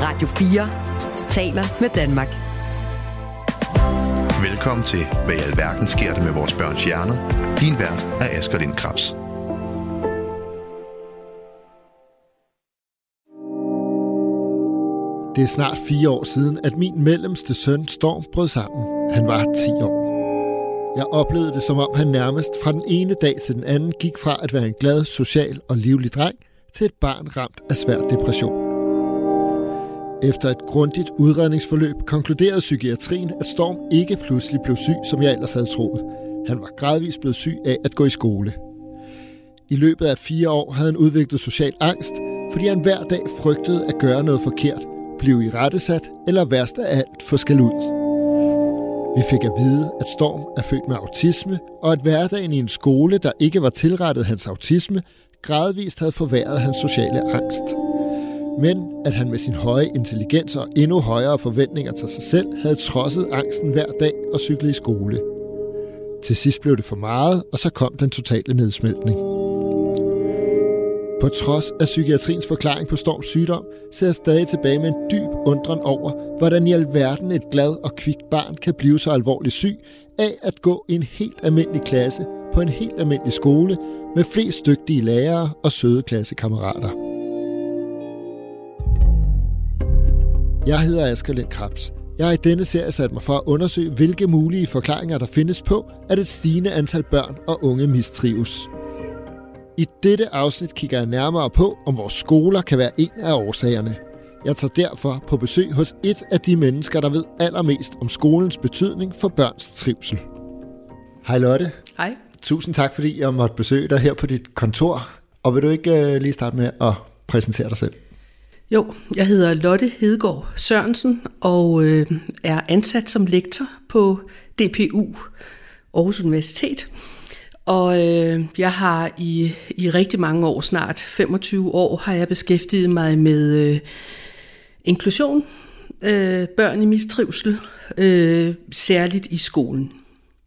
Radio 4 taler med Danmark. Velkommen til, hvad i alverden sker der med vores børns hjerner? Din vært er Asger Lind Krabs. Det er snart fire år siden, at min mellemste søn Storm brød sammen. Han var 10 år. Jeg oplevede det, som om han nærmest fra den ene dag til den anden gik fra at være en glad, social og livlig dreng til et barn ramt af svær depression. Efter et grundigt udredningsforløb konkluderede psykiatrien, at Storm ikke pludselig blev syg, som jeg ellers havde troet. Han var gradvist blevet syg af at gå i skole. I løbet af fire år havde han udviklet social angst, fordi han hver dag frygtede at gøre noget forkert, blive i rettesat eller værst af alt få skal ud. Vi fik at vide, at Storm er født med autisme, og at hverdagen i en skole, der ikke var tilrettet hans autisme, gradvist havde forværret hans sociale angst. Men at han med sin høje intelligens og endnu højere forventninger til sig selv havde trodset angsten hver dag og cyklet i skole. Til sidst blev det for meget, og så kom den totale nedsmeltning. På trods af psykiatriens forklaring på Storms sygdom, ser jeg stadig tilbage med en dyb undren over, hvordan i alverden et glad og kvikt barn kan blive så alvorligt syg af at gå i en helt almindelig klasse på en helt almindelig skole med flest dygtige lærere og søde klassekammerater. Jeg hedder Asger Lind Krabs. Jeg har i denne serie sat mig for at undersøge, hvilke mulige forklaringer der findes på, at et stigende antal børn og unge mistrives. I dette afsnit kigger jeg nærmere på, om vores skoler kan være en af årsagerne. Jeg tager derfor på besøg hos et af de mennesker, der ved allermest om skolens betydning for børns trivsel. Hej Lotte. Hej. Tusind tak, fordi jeg måtte besøge dig her på dit kontor. Og vil du ikke uh, lige starte med at præsentere dig selv? Jo, jeg hedder Lotte Hedegaard Sørensen og øh, er ansat som lektor på DPU Aarhus Universitet. Og øh, jeg har i, i rigtig mange år, snart 25 år, har jeg beskæftiget mig med øh, inklusion, øh, børn i mistrivsel, øh, særligt i skolen.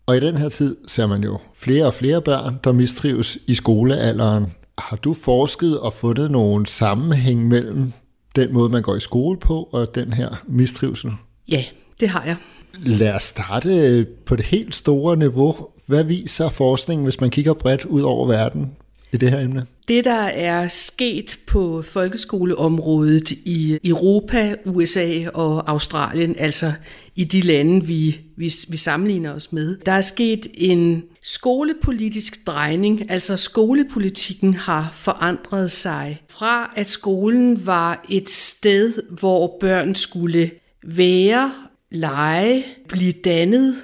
Og i den her tid ser man jo flere og flere børn, der mistrives i skolealderen. Har du forsket og fundet nogen sammenhæng mellem den måde, man går i skole på, og den her mistrivsel? Ja, det har jeg. Lad os starte på det helt store niveau. Hvad viser forskningen, hvis man kigger bredt ud over verden i det her emne? Det, der er sket på folkeskoleområdet i Europa, USA og Australien, altså i de lande, vi, vi, vi sammenligner os med, der er sket en skolepolitisk drejning, altså skolepolitikken har forandret sig. Fra, at skolen var et sted, hvor børn skulle være, lege, blive dannet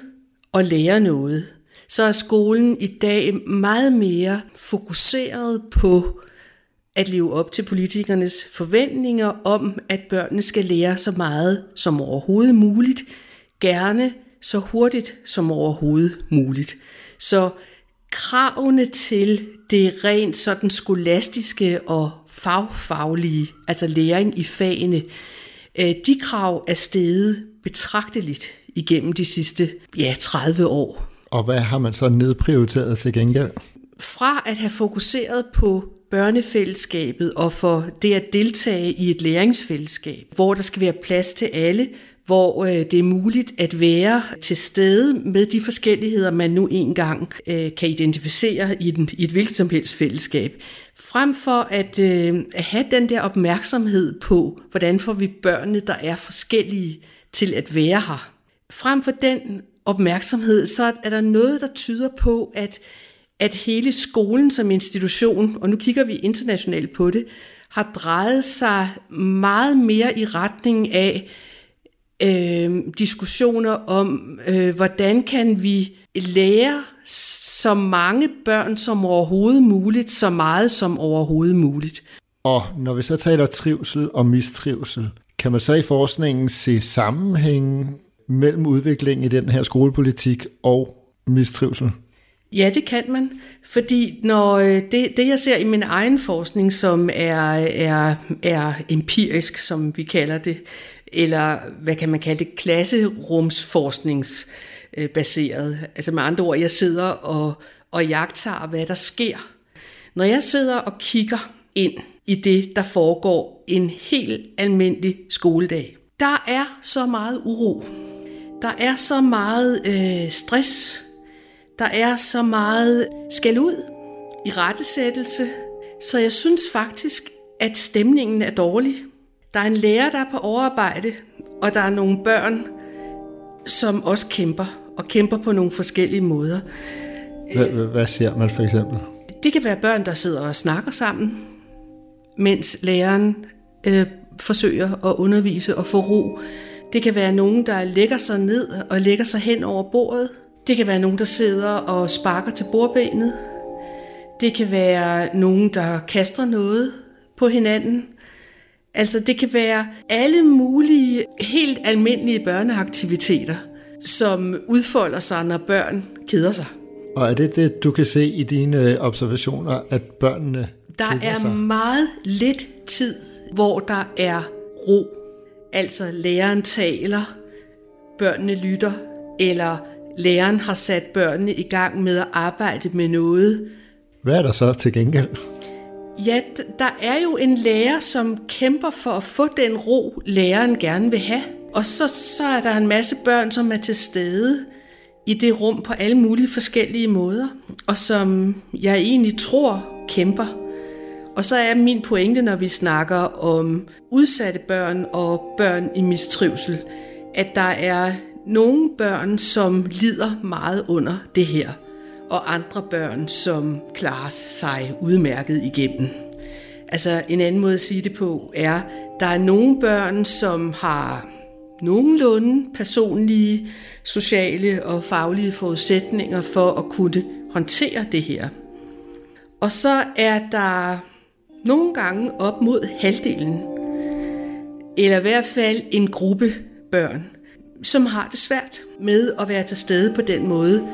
og lære noget så er skolen i dag meget mere fokuseret på at leve op til politikernes forventninger om, at børnene skal lære så meget som overhovedet muligt, gerne så hurtigt som overhovedet muligt. Så kravene til det rent sådan skolastiske og fagfaglige, altså læring i fagene, øh, de krav er steget betragteligt igennem de sidste ja, 30 år. Og hvad har man så nedprioriteret til gengæld? Fra at have fokuseret på børnefællesskabet og for det at deltage i et læringsfællesskab, hvor der skal være plads til alle, hvor øh, det er muligt at være til stede med de forskelligheder, man nu engang øh, kan identificere i, den, i et hvilket som helst fællesskab. Frem for at, øh, at have den der opmærksomhed på, hvordan får vi børnene, der er forskellige, til at være her. Frem for den opmærksomhed, så er der noget, der tyder på, at, at hele skolen som institution, og nu kigger vi internationalt på det, har drejet sig meget mere i retning af øh, diskussioner om, øh, hvordan kan vi lære så mange børn som overhovedet muligt, så meget som overhovedet muligt. Og når vi så taler trivsel og mistrivsel, kan man så i forskningen se sammenhængen mellem udviklingen i den her skolepolitik og mistrivsel? Ja, det kan man, fordi når øh, det, det jeg ser i min egen forskning, som er, er, er empirisk, som vi kalder det, eller hvad kan man kalde det, klasserumsforskningsbaseret. Altså med andre ord, jeg sidder og, og jagter, hvad der sker. Når jeg sidder og kigger ind i det, der foregår en helt almindelig skoledag. Der er så meget uro. Der er så meget øh, stress. Der er så meget skal ud i rettesættelse. Så jeg synes faktisk, at stemningen er dårlig. Der er en lærer, der er på overarbejde, og der er nogle børn, som også kæmper, og kæmper på nogle forskellige måder. Hvad, hvad ser man for eksempel? Det kan være børn, der sidder og snakker sammen, mens læreren øh, forsøger at undervise og få ro. Det kan være nogen, der lægger sig ned og lægger sig hen over bordet. Det kan være nogen, der sidder og sparker til bordbenet. Det kan være nogen, der kaster noget på hinanden. Altså det kan være alle mulige helt almindelige børneaktiviteter, som udfolder sig, når børn keder sig. Og er det det, du kan se i dine observationer, at børnene Der er sig? meget lidt tid, hvor der er ro. Altså læreren taler, børnene lytter, eller læreren har sat børnene i gang med at arbejde med noget. Hvad er der så til gengæld? Ja, der er jo en lærer, som kæmper for at få den ro, læreren gerne vil have. Og så, så er der en masse børn, som er til stede i det rum på alle mulige forskellige måder, og som jeg egentlig tror kæmper. Og så er min pointe, når vi snakker om udsatte børn og børn i mistrivsel, at der er nogle børn, som lider meget under det her, og andre børn, som klarer sig udmærket igennem. Altså en anden måde at sige det på er, der er nogle børn, som har nogenlunde personlige, sociale og faglige forudsætninger for at kunne håndtere det her. Og så er der nogle gange op mod halvdelen, eller i hvert fald en gruppe børn, som har det svært med at være til stede på den måde,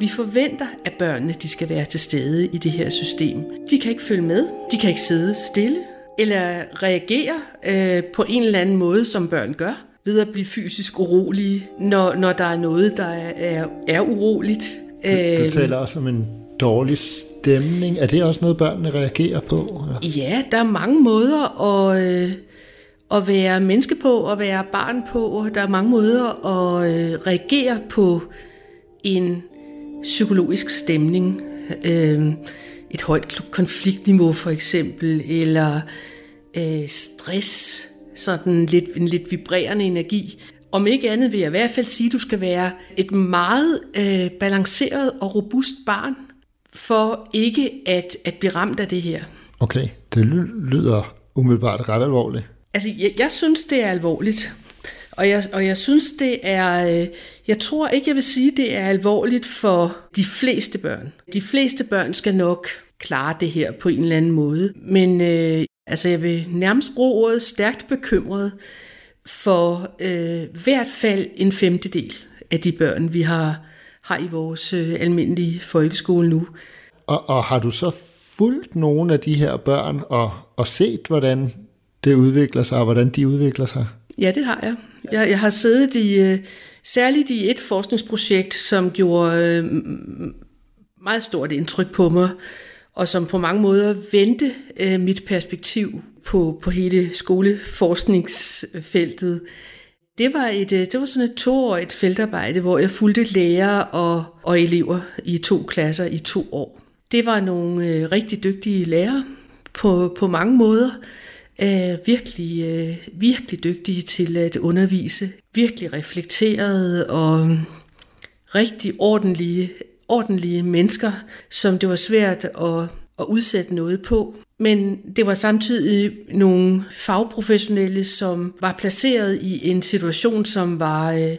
vi forventer, at børnene de skal være til stede i det her system. De kan ikke følge med, de kan ikke sidde stille, eller reagere øh, på en eller anden måde, som børn gør, ved at blive fysisk urolige, når, når der er noget, der er, er, er uroligt. Du Øh, taler også om en dårlig stemning. Er det også noget, børnene reagerer på? Ja, der er mange måder at, øh, at være menneske på, og være barn på. og Der er mange måder at øh, reagere på en psykologisk stemning. Øh, et højt konfliktniveau for eksempel, eller øh, stress, sådan lidt, en lidt vibrerende energi. Om ikke andet vil jeg i hvert fald sige, at du skal være et meget øh, balanceret og robust barn, for ikke at, at blive ramt af det her. Okay, det ly- lyder umiddelbart ret alvorligt. Altså, jeg, jeg synes, det er alvorligt. Og jeg, og jeg synes, det er... Øh, jeg tror ikke, jeg vil sige, det er alvorligt for de fleste børn. De fleste børn skal nok klare det her på en eller anden måde. Men øh, altså, jeg vil nærmest bruge ordet stærkt bekymret for øh, hvert fald en femtedel af de børn, vi har, har i vores øh, almindelige folkeskole nu. Og, og har du så fulgt nogle af de her børn og, og set, hvordan det udvikler sig, og hvordan de udvikler sig? Ja, det har jeg. Jeg, jeg har siddet i, øh, særligt i et forskningsprojekt, som gjorde øh, meget stort indtryk på mig, og som på mange måder vendte øh, mit perspektiv på, på hele skoleforskningsfeltet. Det var, et, øh, det var sådan et toårigt feltarbejde, hvor jeg fulgte lærere og, og elever i to klasser i to år. Det var nogle øh, rigtig dygtige lærere på, på mange måder. Øh, virkelig, øh, virkelig dygtige til at undervise. Virkelig reflekterede og mm, rigtig ordentlige, ordentlige mennesker, som det var svært at, at udsætte noget på. Men det var samtidig nogle fagprofessionelle, som var placeret i en situation, som var øh,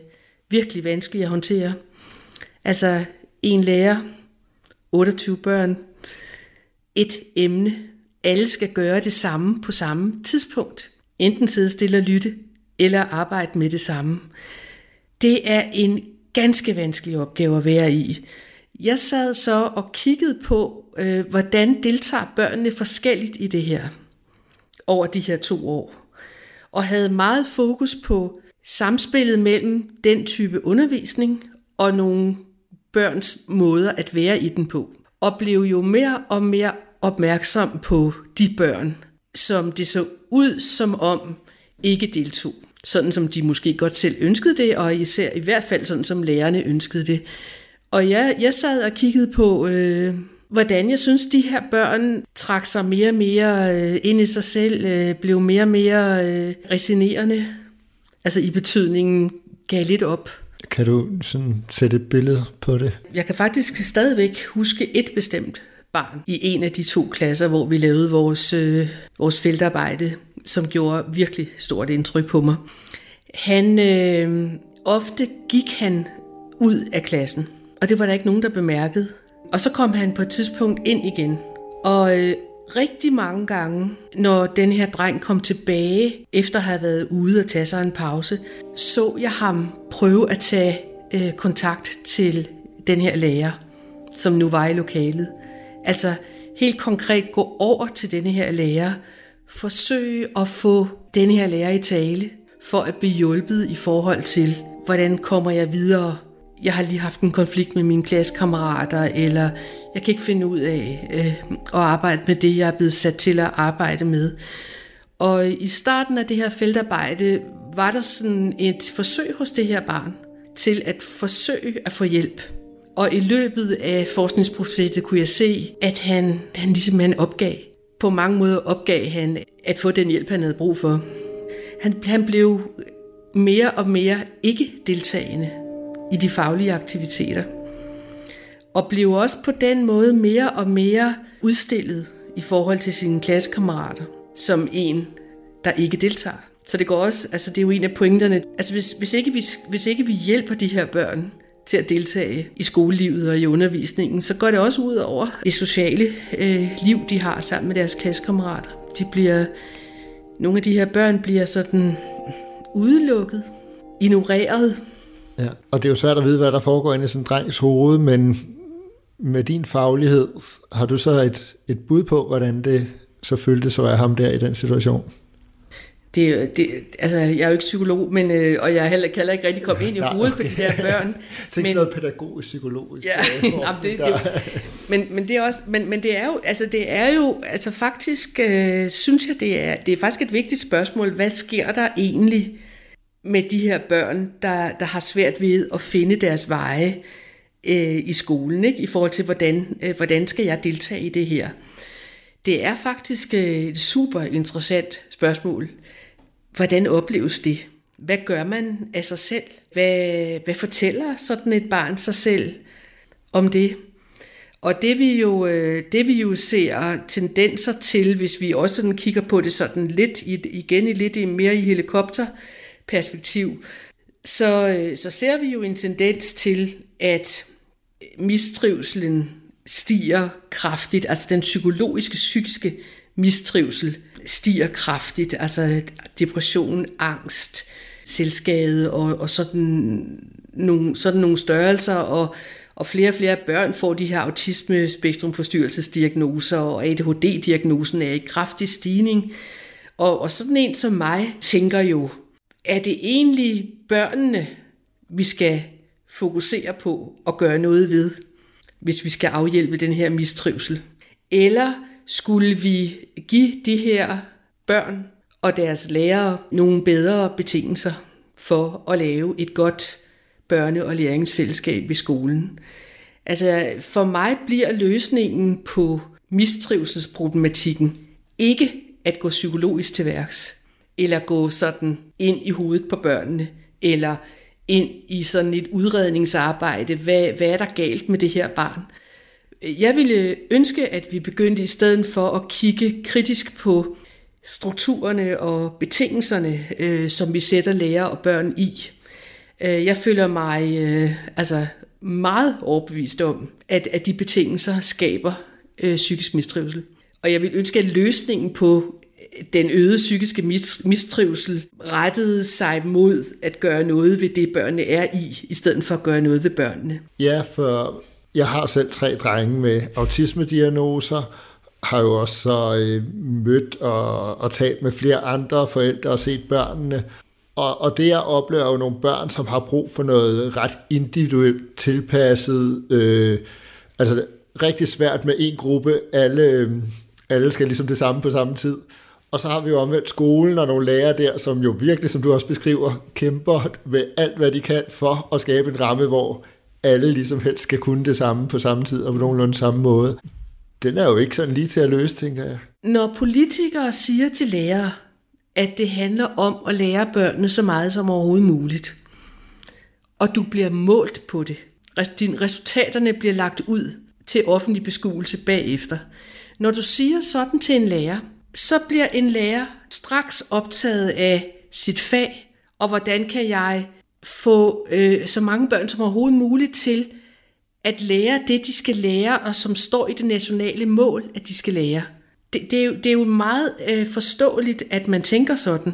virkelig vanskelig at håndtere. Altså en lærer, 28 børn, et emne, alle skal gøre det samme på samme tidspunkt. Enten sidde stille og lytte, eller arbejde med det samme. Det er en ganske vanskelig opgave at være i. Jeg sad så og kiggede på, øh, hvordan deltager børnene forskelligt i det her over de her to år. Og havde meget fokus på samspillet mellem den type undervisning og nogle børns måder at være i den på. Og blev jo mere og mere opmærksom på de børn, som det så ud som om ikke deltog. Sådan som de måske godt selv ønskede det, og især i hvert fald sådan som lærerne ønskede det. Og jeg, jeg sad og kiggede på, øh, hvordan jeg synes, de her børn trak sig mere og mere øh, ind i sig selv, øh, blev mere og mere øh, resinerende. Altså i betydningen gav lidt op. Kan du sådan sætte et billede på det? Jeg kan faktisk stadigvæk huske et bestemt barn i en af de to klasser, hvor vi lavede vores, øh, vores feltarbejde, som gjorde virkelig stort indtryk på mig. Han, øh, ofte gik han ud af klassen, og det var der ikke nogen, der bemærkede. Og så kom han på et tidspunkt ind igen. Og øh, rigtig mange gange, når den her dreng kom tilbage, efter at have været ude og tage sig en pause, så jeg ham prøve at tage øh, kontakt til den her lærer, som nu var i lokalet. Altså helt konkret gå over til denne her lærer, forsøge at få denne her lærer i tale, for at blive hjulpet i forhold til, hvordan kommer jeg videre jeg har lige haft en konflikt med mine klassekammerater, eller jeg kan ikke finde ud af øh, at arbejde med det, jeg er blevet sat til at arbejde med. Og i starten af det her feltarbejde var der sådan et forsøg hos det her barn til at forsøge at få hjælp. Og i løbet af forskningsprojektet kunne jeg se, at han, han ligesom han opgav. På mange måder opgav han at få den hjælp, han havde brug for. Han, han blev mere og mere ikke deltagende i de faglige aktiviteter. Og blev også på den måde mere og mere udstillet i forhold til sine klassekammerater, som en, der ikke deltager. Så det går også, altså det er jo en af pointerne. Altså hvis, hvis, ikke vi, hvis ikke vi hjælper de her børn til at deltage i skolelivet og i undervisningen, så går det også ud over det sociale øh, liv, de har sammen med deres klassekammerater. De bliver, nogle af de her børn bliver sådan udelukket, ignoreret, Ja, og det er jo svært at vide, hvad der foregår inde i sådan en drengs hoved, men med din faglighed, har du så et, et bud på, hvordan det så føltes at være ham der i den situation? Det, det, altså, jeg er jo ikke psykolog, men, øh, og jeg er heller, kan heller ikke rigtig komme ind i hovedet okay. på de der børn. Tænk men, noget pædagogisk, psykologisk. Ja, jamen, det, det, men, men, det er også, men, men det er jo, altså, det er jo altså, faktisk, øh, synes jeg, det er, det er faktisk et vigtigt spørgsmål. Hvad sker der egentlig med de her børn, der, der har svært ved at finde deres veje øh, i skolen, ikke? i forhold til, hvordan, øh, hvordan skal jeg deltage i det her. Det er faktisk øh, et super interessant spørgsmål. Hvordan opleves det? Hvad gør man af sig selv? Hvad, hvad fortæller sådan et barn sig selv om det? Og det vi, jo, øh, det vi jo ser tendenser til, hvis vi også sådan kigger på det sådan lidt igen i lidt mere i helikopter, perspektiv, så, øh, så ser vi jo en tendens til, at mistrivselen stiger kraftigt, altså den psykologiske, psykiske mistrivsel stiger kraftigt, altså depression, angst, selvskade og, og sådan, nogle, sådan nogle størrelser, og, og flere og flere børn får de her autisme-spektrumforstyrrelsesdiagnoser, og ADHD-diagnosen er i kraftig stigning. Og, og sådan en som mig tænker jo, er det egentlig børnene, vi skal fokusere på og gøre noget ved, hvis vi skal afhjælpe den her mistrivsel? Eller skulle vi give de her børn og deres lærere nogle bedre betingelser for at lave et godt børne- og læringsfællesskab i skolen? Altså for mig bliver løsningen på mistrivselsproblematikken ikke at gå psykologisk til værks eller gå sådan ind i hovedet på børnene, eller ind i sådan et udredningsarbejde. Hvad, hvad er der galt med det her barn? Jeg ville ønske, at vi begyndte i stedet for at kigge kritisk på strukturerne og betingelserne, øh, som vi sætter lærer og børn i. Øh, jeg føler mig øh, altså meget overbevist om, at, at de betingelser skaber øh, psykisk mistrivsel. Og jeg vil ønske, at løsningen på den øgede psykiske mistrivsel rettede sig mod at gøre noget ved det, børnene er i, i stedet for at gøre noget ved børnene. Ja, for jeg har selv tre drenge med autismediagnoser, har jo også så øh, mødt og, og talt med flere andre forældre og set børnene. Og, og det jeg oplever er jo nogle børn, som har brug for noget ret individuelt tilpasset. Øh, altså rigtig svært med en gruppe. Alle, øh, alle skal ligesom det samme på samme tid. Og så har vi jo omvendt skolen og nogle lærere der, som jo virkelig, som du også beskriver, kæmper med alt, hvad de kan for at skabe en ramme, hvor alle ligesom helst skal kunne det samme på samme tid og på nogenlunde samme måde. Den er jo ikke sådan lige til at løse, tænker jeg. Når politikere siger til lærere, at det handler om at lære børnene så meget som overhovedet muligt, og du bliver målt på det, dine resultaterne bliver lagt ud til offentlig beskuelse bagefter. Når du siger sådan til en lærer, så bliver en lærer straks optaget af sit fag, og hvordan kan jeg få øh, så mange børn som overhovedet muligt til at lære det, de skal lære, og som står i det nationale mål, at de skal lære. Det, det, er, jo, det er jo meget øh, forståeligt, at man tænker sådan.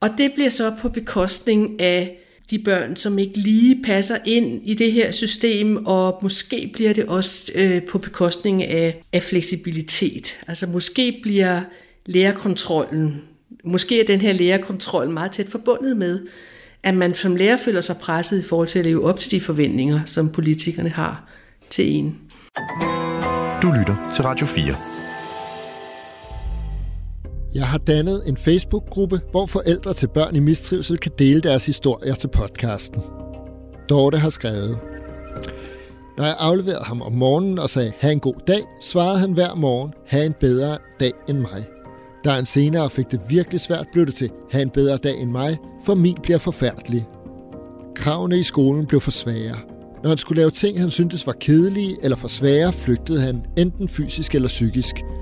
Og det bliver så på bekostning af de børn, som ikke lige passer ind i det her system, og måske bliver det også øh, på bekostning af, af fleksibilitet. Altså måske bliver lærerkontrollen, måske er den her lærerkontrol meget tæt forbundet med, at man som lærer føler sig presset i forhold til at leve op til de forventninger, som politikerne har til en. Du lytter til Radio 4. Jeg har dannet en Facebook-gruppe, hvor forældre til børn i mistrivsel kan dele deres historier til podcasten. Dorte har skrevet, Når jeg afleverede ham om morgenen og sagde, have en god dag, svarede han hver morgen, have en bedre dag end mig. Da han senere fik det virkelig svært, blev det til, have en bedre dag end mig, for min bliver forfærdelig. Kravene i skolen blev for svære. Når han skulle lave ting, han syntes var kedelige eller for svære, flygtede han, enten fysisk eller psykisk –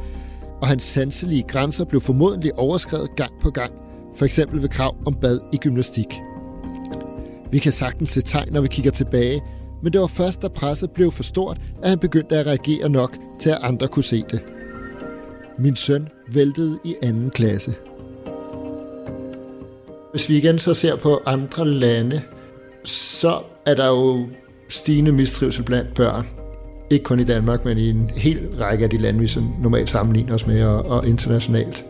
og hans sanselige grænser blev formodentlig overskrevet gang på gang, for eksempel ved krav om bad i gymnastik. Vi kan sagtens se tegn, når vi kigger tilbage, men det var først, da presset blev for stort, at han begyndte at reagere nok til, at andre kunne se det. Min søn væltede i anden klasse. Hvis vi igen så ser på andre lande, så er der jo stigende mistrivsel blandt børn. Ikke kun i Danmark, men i en hel række af de lande, vi så normalt sammenligner os med, og, og internationalt.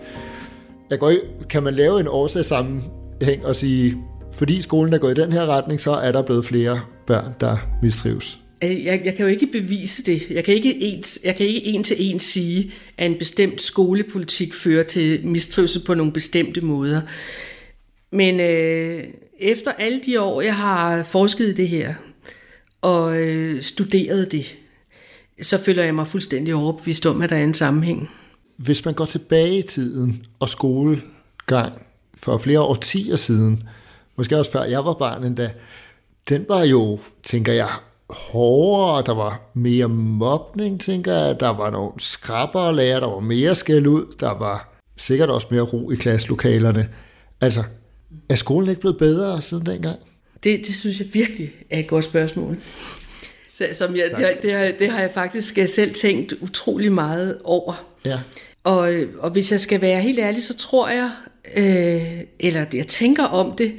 Jeg går i, kan man lave en årsagssammenhæng og sige, fordi skolen er gået i den her retning, så er der blevet flere børn, der mistrives? Øh, jeg, jeg kan jo ikke bevise det. Jeg kan ikke, ens, jeg kan ikke en til en sige, at en bestemt skolepolitik fører til mistrivsel på nogle bestemte måder. Men øh, efter alle de år, jeg har forsket i det her, og øh, studeret det, så føler jeg mig fuldstændig overbevist om, at der er en sammenhæng. Hvis man går tilbage i tiden og skolegang for flere årtier siden, måske også før jeg var barn endda, den var jo, tænker jeg, hårdere, der var mere mobning, tænker jeg, der var nogle skrappere lærer, der var mere skæld ud, der var sikkert også mere ro i klasselokalerne. Altså, er skolen ikke blevet bedre siden dengang? Det, det synes jeg virkelig er et godt spørgsmål. Som jeg, det, det, har, det har jeg faktisk øh, selv tænkt utrolig meget over. Ja. Og, og hvis jeg skal være helt ærlig, så tror jeg, øh, eller jeg tænker om det,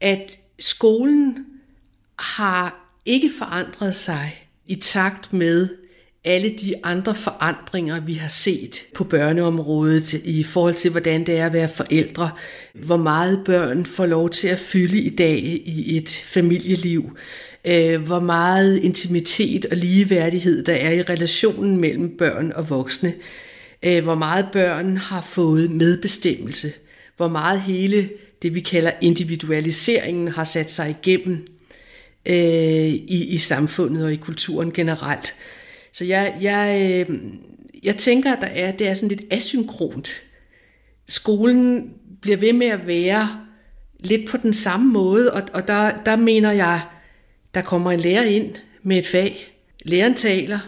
at skolen har ikke forandret sig i takt med alle de andre forandringer, vi har set på børneområdet i forhold til, hvordan det er at være forældre, hvor meget børn får lov til at fylde i dag i et familieliv, øh, hvor meget intimitet og ligeværdighed der er i relationen mellem børn og voksne, øh, hvor meget børn har fået medbestemmelse, hvor meget hele det, vi kalder individualiseringen, har sat sig igennem øh, i, i samfundet og i kulturen generelt. Så jeg, jeg, øh, jeg tænker, at der er, det er sådan lidt asynkront. Skolen bliver ved med at være lidt på den samme måde, og, og der, der mener jeg, der kommer en lærer ind med et fag. Læreren taler,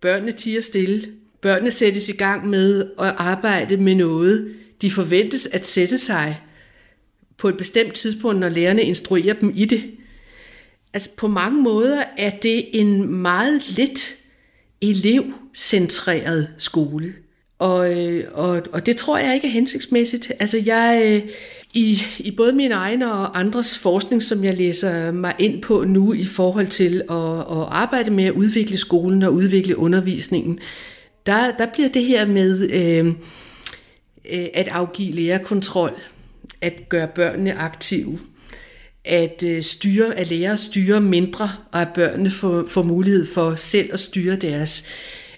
børnene tiger stille, børnene sættes i gang med at arbejde med noget. De forventes at sætte sig på et bestemt tidspunkt, når lærerne instruerer dem i det. Altså på mange måder er det en meget lidt elevcentreret skole. Og, øh, og, og det tror jeg ikke er hensigtsmæssigt. Altså jeg, øh, i, i både min egen og andres forskning, som jeg læser mig ind på nu i forhold til at, at arbejde med at udvikle skolen og udvikle undervisningen, der, der bliver det her med øh, øh at afgive lærerkontrol, at gøre børnene aktive, at øh, styre, at lære styre mindre, og at børnene får, får mulighed for selv at styre deres,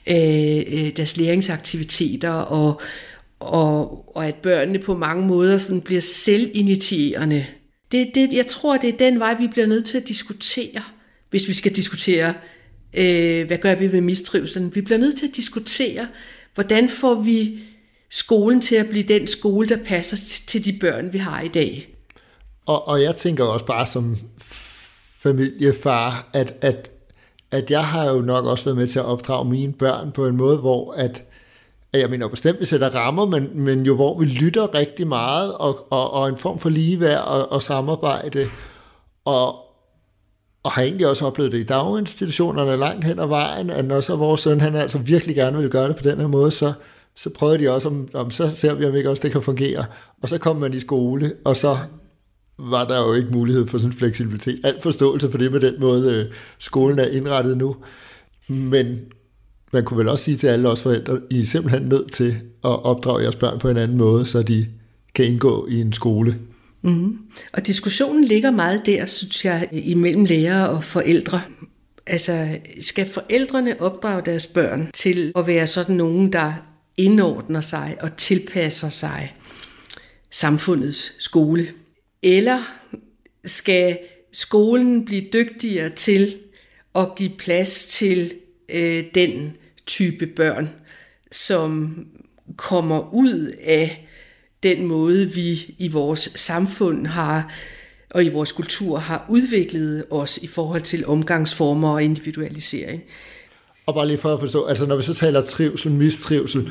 øh, øh, deres læringsaktiviteter, og, og, og at børnene på mange måder sådan bliver selvinitierende. Det, det, jeg tror, det er den vej, vi bliver nødt til at diskutere, hvis vi skal diskutere, øh, hvad gør vi ved mistrivselen. Vi bliver nødt til at diskutere, hvordan får vi skolen til at blive den skole, der passer til de børn, vi har i dag. Og, og jeg tænker også bare som familiefar, at, at, at jeg har jo nok også været med til at opdrage mine børn på en måde, hvor at, at jeg mener bestemt, vi sætter rammer, men, men jo hvor vi lytter rigtig meget, og, og, og en form for ligeværd og, og samarbejde, og, og har egentlig også oplevet det i daginstitutionerne langt hen ad vejen, at når så vores søn, han altså virkelig gerne vil gøre det på den her måde, så, så prøvede de også, om, om så ser vi, om ikke også det kan fungere. Og så kom man i skole, og så var der jo ikke mulighed for sådan fleksibilitet. Alt forståelse for det med den måde, øh, skolen er indrettet nu. Men man kunne vel også sige til alle os forældre, I er simpelthen nødt til at opdrage jeres børn på en anden måde, så de kan indgå i en skole. Mm. Og diskussionen ligger meget der, synes jeg, imellem lærere og forældre. Altså, skal forældrene opdrage deres børn til at være sådan nogen, der indordner sig og tilpasser sig samfundets skole? Eller skal skolen blive dygtigere til at give plads til øh, den type børn, som kommer ud af den måde, vi i vores samfund har og i vores kultur har udviklet os i forhold til omgangsformer og individualisering. Og bare lige for at forstå, altså når vi så taler trivsel, mistrivsel,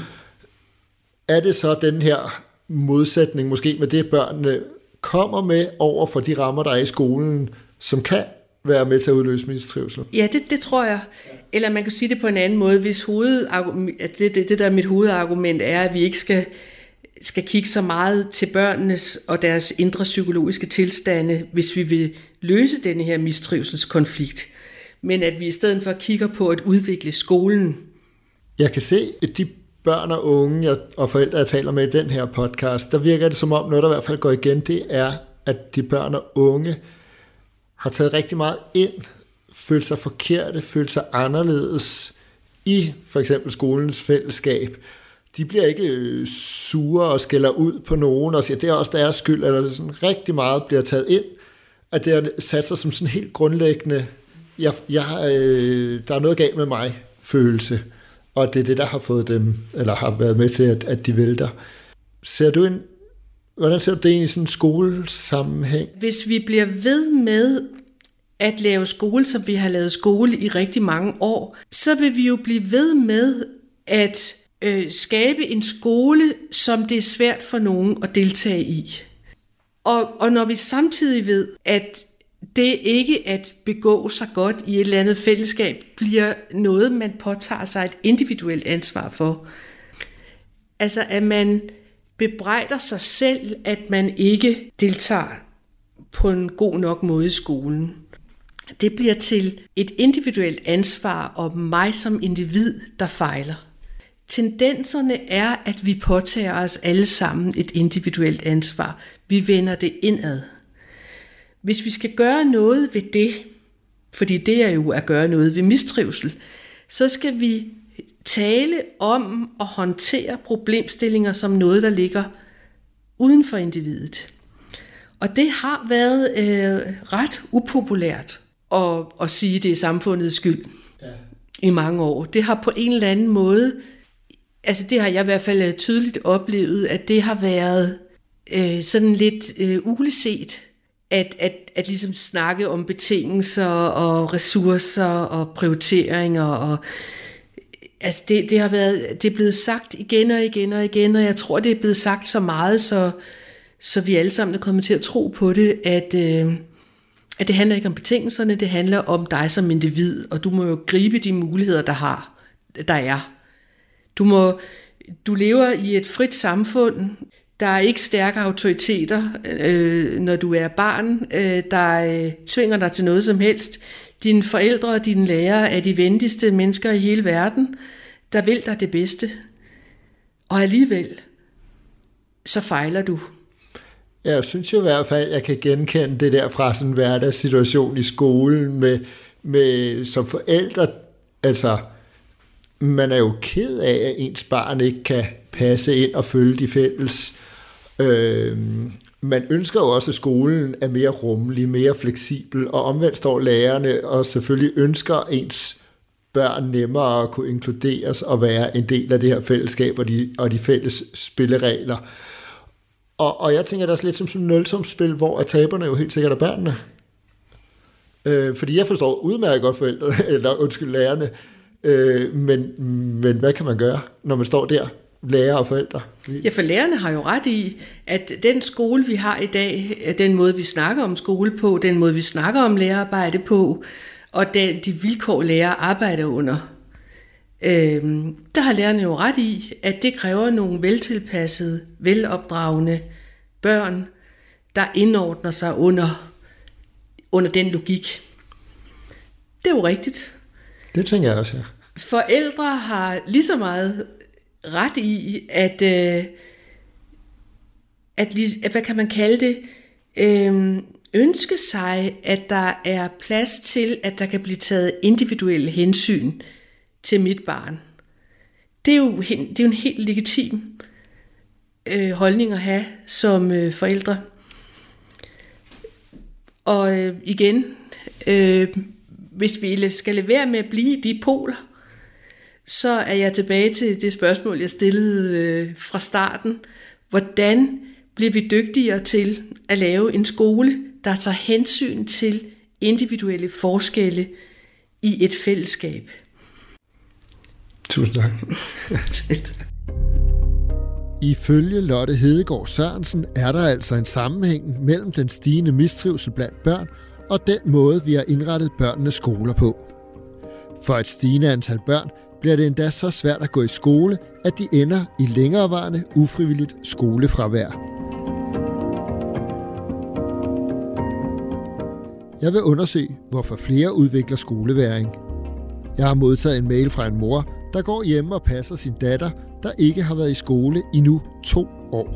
er det så den her modsætning måske med det, børnene kommer med over for de rammer, der er i skolen, som kan være med til at udløse mistrivsel? Ja, det, det tror jeg. Eller man kan sige det på en anden måde, hvis at det, det, det der er mit hovedargument er, at vi ikke skal, skal kigge så meget til børnenes og deres indre psykologiske tilstande, hvis vi vil løse denne her mistrivselskonflikt. Men at vi i stedet for kigger på at udvikle skolen. Jeg kan se, at de børn og unge jeg, og forældre, jeg taler med i den her podcast, der virker det som om noget, der i hvert fald går igen, det er, at de børn og unge har taget rigtig meget ind, følt sig forkerte, følt sig anderledes i for eksempel skolens fællesskab. De bliver ikke øh, sure og skælder ud på nogen og siger, det er også deres skyld, eller det sådan rigtig meget bliver taget ind, at det har sat sig som sådan helt grundlæggende, jeg, jeg, øh, der er noget galt med mig følelse og det er det, der har fået dem, eller har været med til, at, at de vælter. Ser du en, hvordan ser du det i sådan en skolesammenhæng? Hvis vi bliver ved med at lave skole, som vi har lavet skole i rigtig mange år, så vil vi jo blive ved med at øh, skabe en skole, som det er svært for nogen at deltage i. Og, og når vi samtidig ved, at det ikke at begå sig godt i et eller andet fællesskab bliver noget, man påtager sig et individuelt ansvar for. Altså at man bebrejder sig selv, at man ikke deltager på en god nok måde i skolen. Det bliver til et individuelt ansvar og mig som individ, der fejler. Tendenserne er, at vi påtager os alle sammen et individuelt ansvar. Vi vender det indad. Hvis vi skal gøre noget ved det, fordi det er jo at gøre noget ved mistrivsel, så skal vi tale om og håndtere problemstillinger som noget, der ligger uden for individet. Og det har været øh, ret upopulært at, at sige, at det er samfundets skyld ja. i mange år. Det har på en eller anden måde, altså det har jeg i hvert fald tydeligt oplevet, at det har været øh, sådan lidt øh, uleset at, at, at ligesom snakke om betingelser og ressourcer og prioriteringer og altså det, det har været det er blevet sagt igen og igen og igen og jeg tror det er blevet sagt så meget så så vi alle sammen er kommet til at tro på det at øh, at det handler ikke om betingelserne det handler om dig som individ og du må jo gribe de muligheder der har der er. Du må du lever i et frit samfund der er ikke stærke autoriteter, øh, når du er barn, øh, der øh, tvinger dig til noget som helst. Dine forældre og dine lærere er de venligste mennesker i hele verden, der vil dig det bedste. Og alligevel, så fejler du. Jeg synes jo i hvert fald, at jeg kan genkende det der fra sådan en hverdagssituation i skolen med, med som forældre, altså man er jo ked af, at ens barn ikke kan passe ind og følge de fælles. Øh, man ønsker jo også, at skolen er mere rummelig, mere fleksibel, og omvendt står lærerne og selvfølgelig ønsker ens børn nemmere at kunne inkluderes og være en del af det her fællesskab og de, og de fælles spilleregler. Og, og jeg tænker, det er lidt som sådan et nulsumsspil, hvor at taberne jo helt sikkert er børnene. Øh, fordi jeg forstår udmærket godt forældrene, eller undskyld lærerne, øh, men, men hvad kan man gøre, når man står der, lærer og forældre? Ja, for lærerne har jo ret i, at den skole, vi har i dag, den måde, vi snakker om skole på, den måde, vi snakker om lærerarbejde på, og den, de vilkår, lærer arbejder under, øh, der har lærerne jo ret i, at det kræver nogle veltilpassede, velopdragende børn, der indordner sig under, under den logik. Det er jo rigtigt. Det tænker jeg også, ja. Forældre har lige så meget ret i, at, øh, at, at hvad kan man kalde det, øh, ønske sig, at der er plads til, at der kan blive taget individuelle hensyn til mit barn. Det er jo, det er jo en helt legitim øh, holdning at have som øh, forældre. Og øh, igen, øh, hvis vi skal lade være med at blive de poler, så er jeg tilbage til det spørgsmål, jeg stillede øh, fra starten. Hvordan bliver vi dygtigere til at lave en skole, der tager hensyn til individuelle forskelle i et fællesskab? Tusind tak. Ifølge Lotte Hedegaard Sørensen er der altså en sammenhæng mellem den stigende mistrivsel blandt børn og den måde, vi har indrettet børnenes skoler på. For et stigende antal børn bliver det endda så svært at gå i skole, at de ender i længerevarende ufrivilligt skolefravær. Jeg vil undersøge, hvorfor flere udvikler skoleværing. Jeg har modtaget en mail fra en mor, der går hjemme og passer sin datter, der ikke har været i skole i nu to år.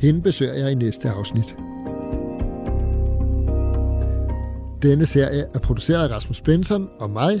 Hende besøger jeg i næste afsnit. Denne serie er produceret af Rasmus Benson og mig,